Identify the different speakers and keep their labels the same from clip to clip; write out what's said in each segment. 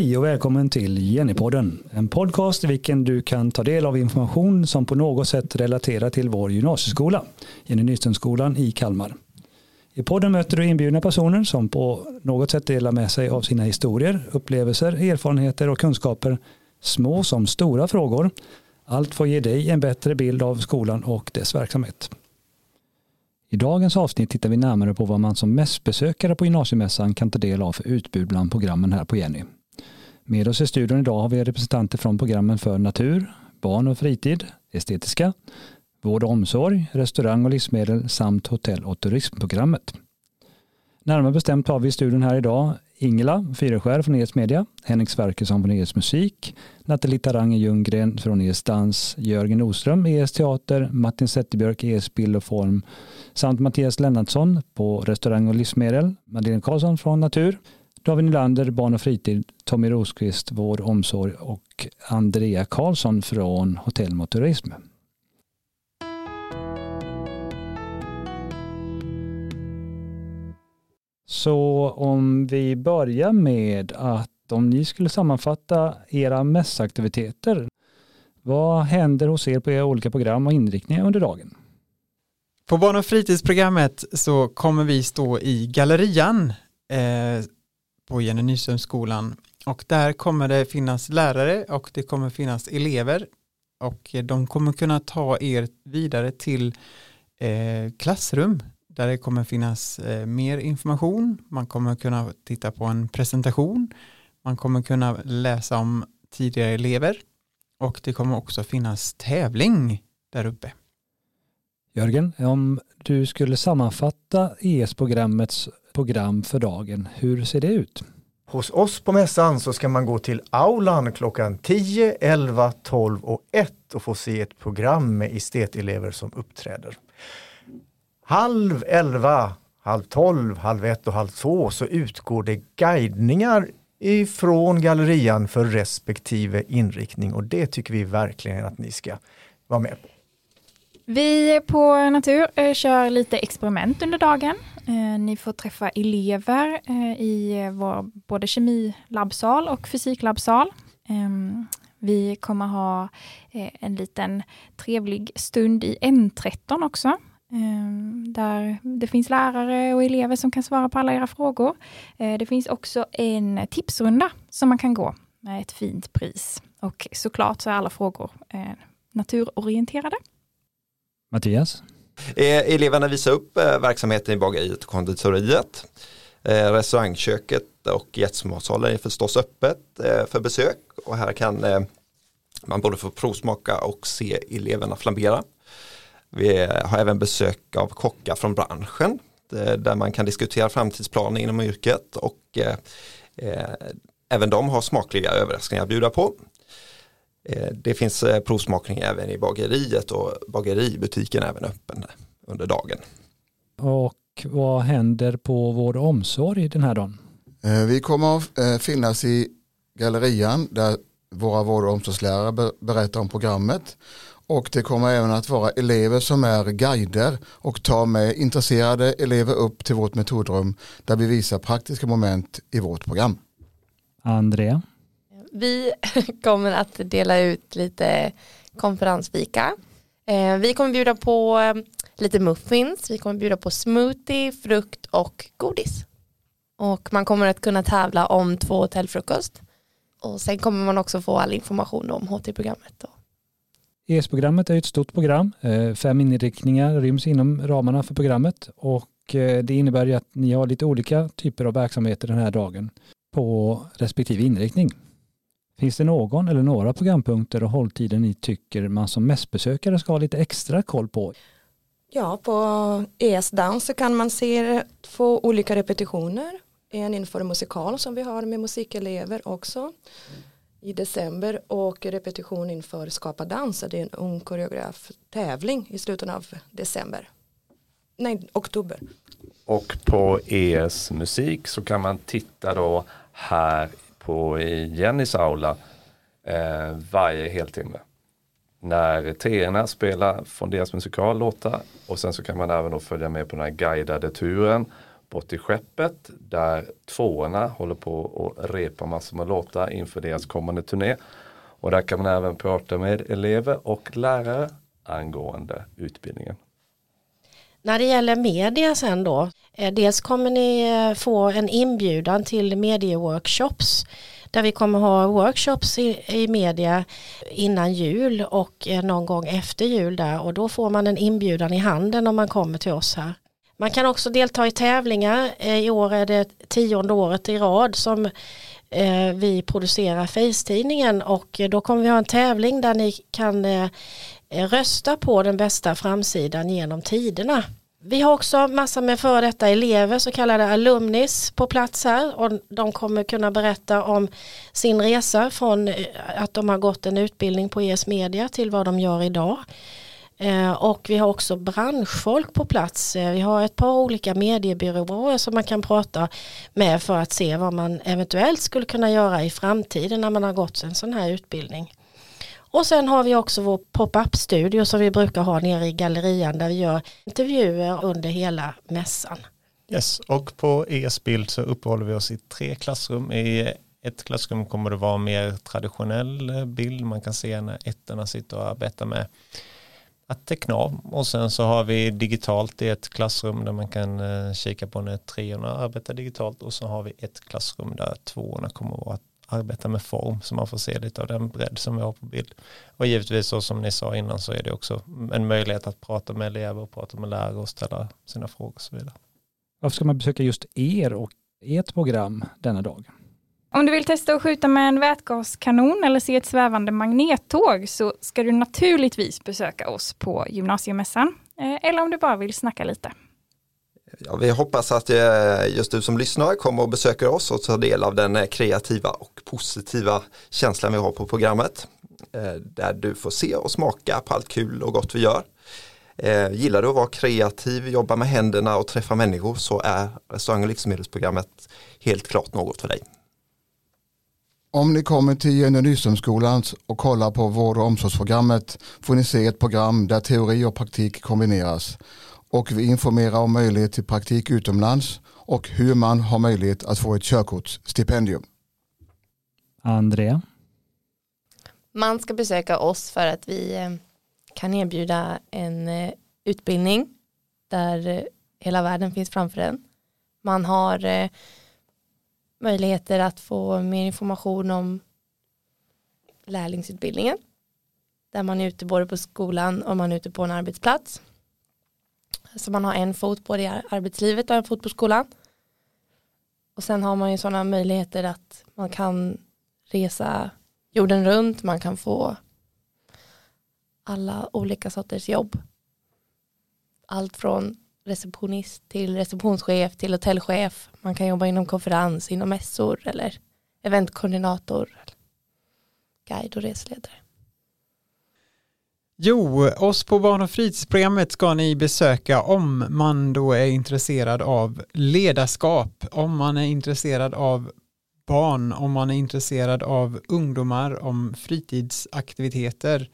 Speaker 1: Hej och välkommen till Jennypodden, en podcast i vilken du kan ta del av information som på något sätt relaterar till vår gymnasieskola, Jenny Nyströmskolan i Kalmar. I podden möter du inbjudna personer som på något sätt delar med sig av sina historier, upplevelser, erfarenheter och kunskaper, små som stora frågor. Allt får ge dig en bättre bild av skolan och dess verksamhet. I dagens avsnitt tittar vi närmare på vad man som mässbesökare på gymnasiemässan kan ta del av för utbud bland programmen här på Jenny. Med oss i studion idag har vi representanter från programmen för natur, barn och fritid, estetiska, vård och omsorg, restaurang och livsmedel samt hotell och turismprogrammet. Närmare bestämt har vi i studion här idag Ingela Fyreskär från ES Media, Henrik Sverkesson från ES Musik, Nathalie Tarange Ljunggren från ES Dans, Jörgen Oström ES Teater, Martin Zetterbjörk ES Bild och Form samt Mattias Lennartsson på restaurang och livsmedel, Madeleine Karlsson från Natur, David Nylander, Barn och fritid, Tommy Rosqvist, Vård och omsorg och Andrea Karlsson från Hotell mot turism. Så om vi börjar med att om ni skulle sammanfatta era mässaktiviteter, vad händer hos er på era olika program och inriktningar under dagen?
Speaker 2: På barn och fritidsprogrammet så kommer vi stå i gallerian eh, på Jenny Nyströmskolan och där kommer det finnas lärare och det kommer finnas elever och de kommer kunna ta er vidare till eh, klassrum där det kommer finnas eh, mer information. Man kommer kunna titta på en presentation. Man kommer kunna läsa om tidigare elever och det kommer också finnas tävling där uppe.
Speaker 1: Jörgen, om du skulle sammanfatta ES-programmets program för dagen, hur ser det ut?
Speaker 3: Hos oss på mässan så ska man gå till aulan klockan 10, 11, 12 och 1 och få se ett program med estetelever som uppträder. Halv 11, halv 12, halv 1 och halv 2 så utgår det guidningar ifrån gallerian för respektive inriktning och det tycker vi verkligen att ni ska vara med på.
Speaker 4: Vi på Natur eh, kör lite experiment under dagen. Eh, ni får träffa elever eh, i eh, vår både kemilabbsal och fysiklabbsal. Ehm, vi kommer ha eh, en liten trevlig stund i N13 också. Ehm, där det finns lärare och elever som kan svara på alla era frågor. Eh, det finns också en tipsrunda som man kan gå med ett fint pris. Och såklart så är alla frågor naturorienterade.
Speaker 1: Mattias?
Speaker 5: Eh, eleverna visar upp eh, verksamheten i bageriet och konditoriet. Eh, restaurangköket och gästmatsalen är förstås öppet för besök och här kan man både få provsmaka och se eleverna flambera. Vi har även besök av kockar från branschen där man kan diskutera framtidsplaner inom yrket och även de har smakliga överraskningar att bjuda på. Eh, det finns eh, provsmakning även i bageriet och bageributiken är även öppen under dagen.
Speaker 1: Och vad händer på vår omsorg den här dagen?
Speaker 6: Eh, vi kommer att finnas i gallerian där våra vård och omsorgslärare berättar om programmet och det kommer även att vara elever som är guider och tar med intresserade elever upp till vårt metodrum där vi visar praktiska moment i vårt program.
Speaker 1: Andrea?
Speaker 7: Vi kommer att dela ut lite konferensfika. Eh, vi kommer bjuda på eh, lite muffins, vi kommer bjuda på smoothie, frukt och godis. Och man kommer att kunna tävla om två hotellfrukost. Och sen kommer man också få all information om HT-programmet.
Speaker 1: ES-programmet är ett stort program. Eh, fem inriktningar ryms inom ramarna för programmet och det innebär ju att ni har lite olika typer av verksamheter den här dagen på respektive inriktning. Finns det någon eller några programpunkter och hålltider ni tycker man som mässbesökare ska ha lite extra koll på?
Speaker 8: Ja, på ES-dans så kan man se två olika repetitioner. En inför musikal som vi har med musikelever också i december och repetition inför Skapa dans. Det är en ung koreograf tävling i slutet av december. Nej, oktober.
Speaker 9: Och på ES musik så kan man titta då här på i Jennys aula eh, varje heltimme. När teerna spelar från deras musikallåtar och sen så kan man även då följa med på den här guidade turen bort till skeppet där tvåorna håller på och repa massor med låtar inför deras kommande turné. Och där kan man även prata med elever och lärare angående utbildningen.
Speaker 10: När det gäller media sen då, Eh, dels kommer ni eh, få en inbjudan till medieworkshops där vi kommer ha workshops i, i media innan jul och eh, någon gång efter jul där och då får man en inbjudan i handen om man kommer till oss här. Man kan också delta i tävlingar. I år är det tionde året i rad som vi producerar Face-tidningen och då kommer vi ha en tävling där ni kan rösta på den bästa framsidan genom tiderna. Vi har också massa med före detta elever, så kallade alumnis på plats här och de kommer kunna berätta om sin resa från eh, att de har gått en utbildning på ES Media till vad de gör idag. Eh, och vi har också branschfolk på plats. Eh, vi har ett par olika mediebyråer som man kan prata med för att se vad man eventuellt skulle kunna göra i framtiden när man har gått en sån här utbildning. Och sen har vi också vår pop-up studio som vi brukar ha nere i gallerian där vi gör intervjuer under hela mässan.
Speaker 11: Yes, och på ES-bild så uppehåller vi oss i tre klassrum. I ett klassrum kommer det vara mer traditionell bild. Man kan se när ettorna sitter och arbetar med att teckna av. Och sen så har vi digitalt i ett klassrum där man kan eh, kika på när treorna arbetar digitalt och så har vi ett klassrum där tvåorna kommer att vara arbeta med form så man får se lite av den bredd som vi har på bild. Och givetvis så som ni sa innan så är det också en möjlighet att prata med elever och prata med lärare och ställa sina frågor och så vidare.
Speaker 1: Varför ska man besöka just er och ert program denna dag?
Speaker 4: Om du vill testa att skjuta med en vätgaskanon eller se ett svävande magnettåg så ska du naturligtvis besöka oss på gymnasiemässan. Eh, eller om du bara vill snacka lite.
Speaker 5: Ja, vi hoppas att eh, just du som lyssnar kommer och besöker oss och tar del av den eh, kreativa och positiva känslan vi har på programmet. Eh, där du får se och smaka på allt kul och gott vi gör. Gillar du att vara kreativ, jobba med händerna och träffa människor så är restaurang och livsmedelsprogrammet helt klart något för dig.
Speaker 6: Om ni kommer till Jenny Nyströmskolan och kollar på vård och omsorgsprogrammet får ni se ett program där teori och praktik kombineras och vi informerar om möjlighet till praktik utomlands och hur man har möjlighet att få ett körkortsstipendium.
Speaker 1: Andrea?
Speaker 7: Man ska besöka oss för att vi eh, kan erbjuda en eh, utbildning där eh, hela världen finns framför en. Man har möjligheter att få mer information om lärlingsutbildningen där man är ute både på skolan och man är ute på en arbetsplats. Så man har en fot både i arbetslivet och en fot på skolan. Och sen har man ju sådana möjligheter att man kan resa jorden runt, man kan få alla olika sorters jobb. Allt från receptionist till receptionschef till hotellchef. Man kan jobba inom konferens, inom mässor eller eventkoordinator, guide och resledare.
Speaker 2: Jo, oss på barn och fritidsprogrammet ska ni besöka om man då är intresserad av ledarskap, om man är intresserad av barn, om man är intresserad av ungdomar, om fritidsaktiviteter.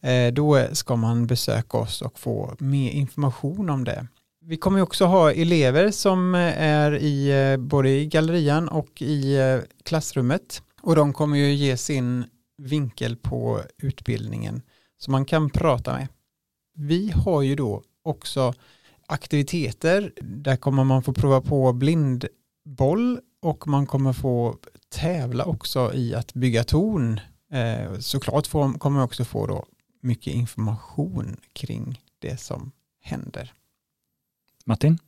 Speaker 2: Eh, då ska man besöka oss och få mer information om det. Vi kommer också ha elever som eh, är i eh, både i gallerian och i klassrummet och de kommer ju ge sin vinkel på utbildningen som man kan prata med. Vi har ju då också aktiviteter. Där kommer man få prova på blindboll och man kommer få tävla också i att bygga torn. Eh, såklart kommer man också få då mycket information kring det som händer.
Speaker 1: Martin?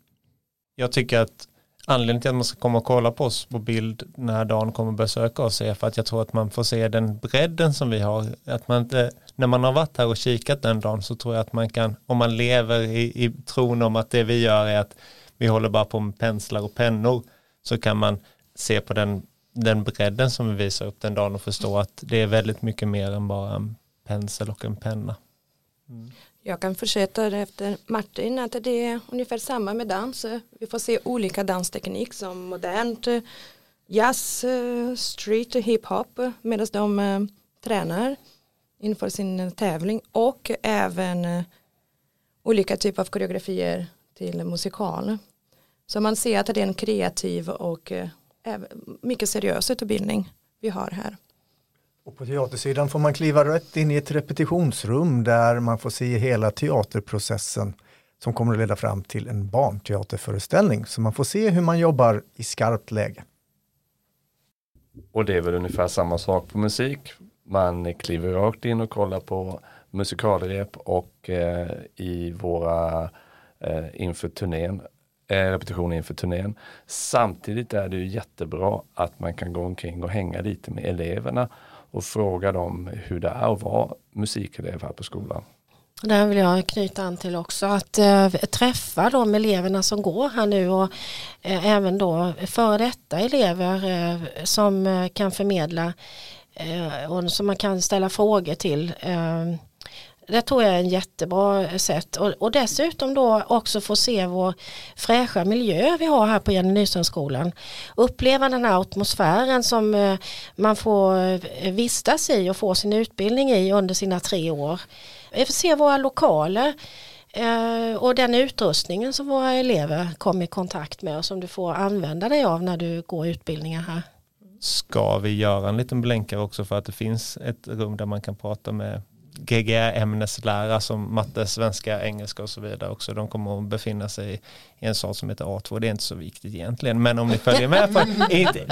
Speaker 11: Jag tycker att anledningen till att man ska komma och kolla på oss på bild när Dan kommer besöka oss är för att jag tror att man får se den bredden som vi har. Att man inte, när man har varit här och kikat den dagen så tror jag att man kan, om man lever i, i tron om att det vi gör är att vi håller bara på med penslar och pennor så kan man se på den, den bredden som vi visar upp den dagen och förstå att det är väldigt mycket mer än bara en pensel och en penna.
Speaker 8: Mm. Jag kan fortsätta efter Martin att det är ungefär samma med dans. Vi får se olika dansteknik som modernt, eh, jazz, eh, street, hiphop medan de eh, tränar inför sin tävling och även olika typer av koreografier till musikal. Så man ser att det är en kreativ och mycket seriös utbildning vi har här.
Speaker 3: Och på teatersidan får man kliva rätt in i ett repetitionsrum där man får se hela teaterprocessen som kommer att leda fram till en barnteaterföreställning. Så man får se hur man jobbar i skarpt läge.
Speaker 9: Och det är väl ungefär samma sak på musik. Man kliver rakt in och kollar på musikalrep och eh, i våra eh, inför turnén, eh, repetitioner inför turnén. Samtidigt är det ju jättebra att man kan gå omkring och hänga lite med eleverna och fråga dem hur det är att vara musikelev här på skolan.
Speaker 10: Där vill jag knyta an till också att äh, träffa de eleverna som går här nu och äh, även då före detta elever äh, som kan förmedla och som man kan ställa frågor till. Det tror jag är en jättebra sätt och, och dessutom då också få se vår fräscha miljö vi har här på Jenny Nyströmskolan. Uppleva den här atmosfären som eh, man får eh, vistas i och få sin utbildning i under sina tre år. Vi får se våra lokaler eh, och den utrustningen som våra elever kommer i kontakt med och som du får använda dig av när du går utbildningar här.
Speaker 11: Ska vi göra en liten blänkare också för att det finns ett rum där man kan prata med GGR-ämneslärare som matte, svenska, engelska och så vidare också. De kommer att befinna sig i en sal som heter A2. Det är inte så viktigt egentligen, men om ni följer med på,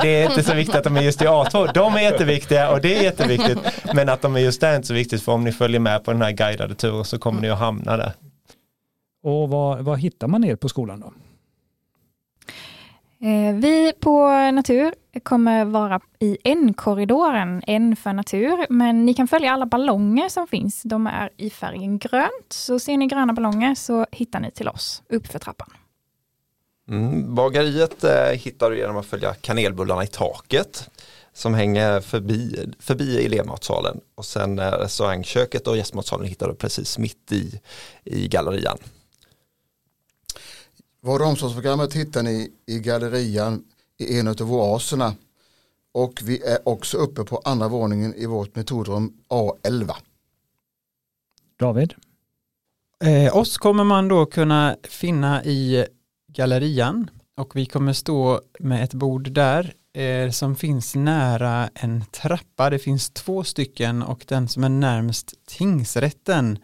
Speaker 11: det är inte så viktigt att de är just i A2. De är jätteviktiga och det är jätteviktigt, men att de är just där är inte så viktigt för om ni följer med på den här guidade turen så kommer ni att hamna där.
Speaker 1: Och vad, vad hittar man er på skolan då?
Speaker 4: Eh, vi på Natur kommer vara i N-korridoren, N för natur, men ni kan följa alla ballonger som finns. De är i färgen grönt, så ser ni gröna ballonger så hittar ni till oss uppför trappan.
Speaker 5: Mm, bagariet eh, hittar du genom att följa kanelbullarna i taket som hänger förbi, förbi elevmatsalen och sen eh, restaurangköket och gästmatsalen hittar du precis mitt i, i gallerian.
Speaker 6: Vård och omsorgsprogrammet hittar ni i gallerian i en av oaserna och vi är också uppe på andra våningen i vårt metodrum A11.
Speaker 1: David?
Speaker 2: Eh, oss kommer man då kunna finna i gallerian och vi kommer stå med ett bord där eh, som finns nära en trappa. Det finns två stycken och den som är närmst tingsrätten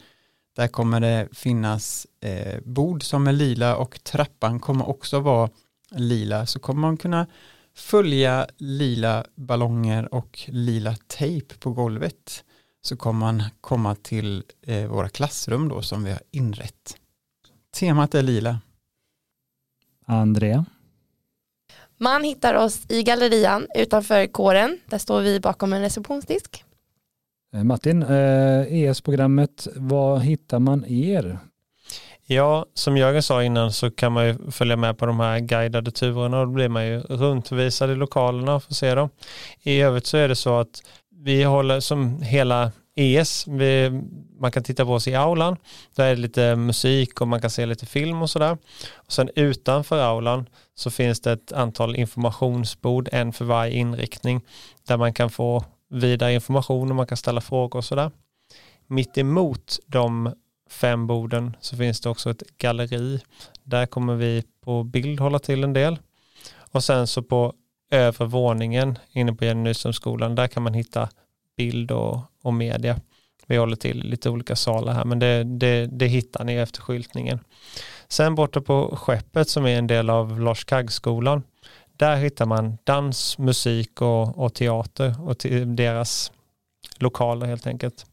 Speaker 2: där kommer det finnas eh, bord som är lila och trappan kommer också vara lila så kommer man kunna följa lila ballonger och lila tejp på golvet så kommer man komma till eh, våra klassrum då som vi har inrett. Temat är lila.
Speaker 1: Andrea?
Speaker 7: Man hittar oss i gallerian utanför kåren. Där står vi bakom en receptionsdisk.
Speaker 1: Eh, Martin, ES-programmet, eh, e var hittar man er?
Speaker 11: Ja, som Jörgen sa innan så kan man ju följa med på de här guidade turerna och då blir man ju runtvisad i lokalerna och får se dem. I övrigt så är det så att vi håller som hela ES, vi, man kan titta på oss i aulan, där är det lite musik och man kan se lite film och sådär. Och sen utanför aulan så finns det ett antal informationsbord, en för varje inriktning, där man kan få vidare information och man kan ställa frågor och sådär. Mitt emot de fem borden så finns det också ett galleri. Där kommer vi på bild hålla till en del. Och sen så på övre våningen inne på Jenny Nyströmskolan där kan man hitta bild och, och media. Vi håller till lite olika salar här men det, det, det hittar ni efter skyltningen. Sen borta på skeppet som är en del av Lars Kaggskolan där hittar man dans, musik och, och teater och deras lokaler helt enkelt.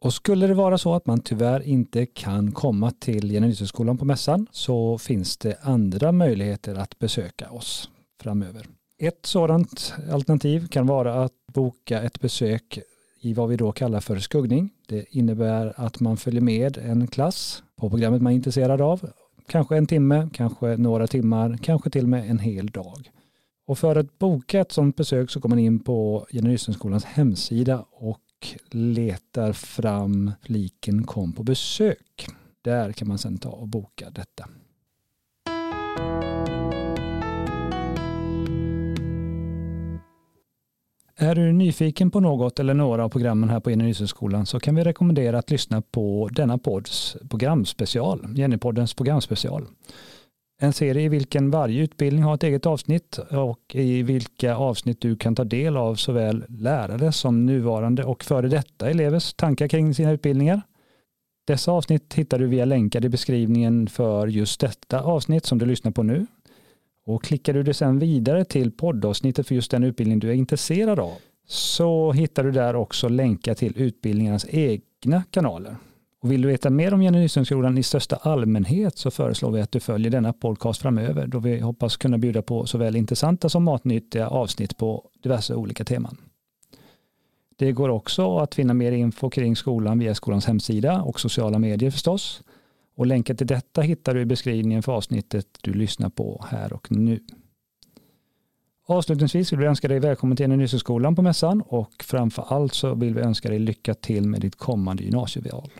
Speaker 1: Och skulle det vara så att man tyvärr inte kan komma till Generationskolan på mässan så finns det andra möjligheter att besöka oss framöver. Ett sådant alternativ kan vara att boka ett besök i vad vi då kallar för skuggning. Det innebär att man följer med en klass på programmet man är intresserad av. Kanske en timme, kanske några timmar, kanske till och med en hel dag. Och för att boka ett sådant besök så går man in på Generationsskolans hemsida och letar fram fliken kom på besök. Där kan man sedan ta och boka detta. Är du nyfiken på något eller några av programmen här på Jenny så kan vi rekommendera att lyssna på denna podds programspecial, Jennypoddens programspecial. En serie i vilken varje utbildning har ett eget avsnitt och i vilka avsnitt du kan ta del av såväl lärare som nuvarande och före detta elevers tankar kring sina utbildningar. Dessa avsnitt hittar du via länkar i beskrivningen för just detta avsnitt som du lyssnar på nu. Och klickar du dig sedan vidare till poddavsnittet för just den utbildning du är intresserad av så hittar du där också länkar till utbildningarnas egna kanaler. Och vill du veta mer om Jenny Nyströmskolan i största allmänhet så föreslår vi att du följer denna podcast framöver då vi hoppas kunna bjuda på såväl intressanta som matnyttiga avsnitt på diverse olika teman. Det går också att finna mer info kring skolan via skolans hemsida och sociala medier förstås. Och länken till detta hittar du i beskrivningen för avsnittet du lyssnar på här och nu. Avslutningsvis vill vi önska dig välkommen till Nyhetsskolan på mässan och framför allt så vill vi önska dig lycka till med ditt kommande gymnasieval.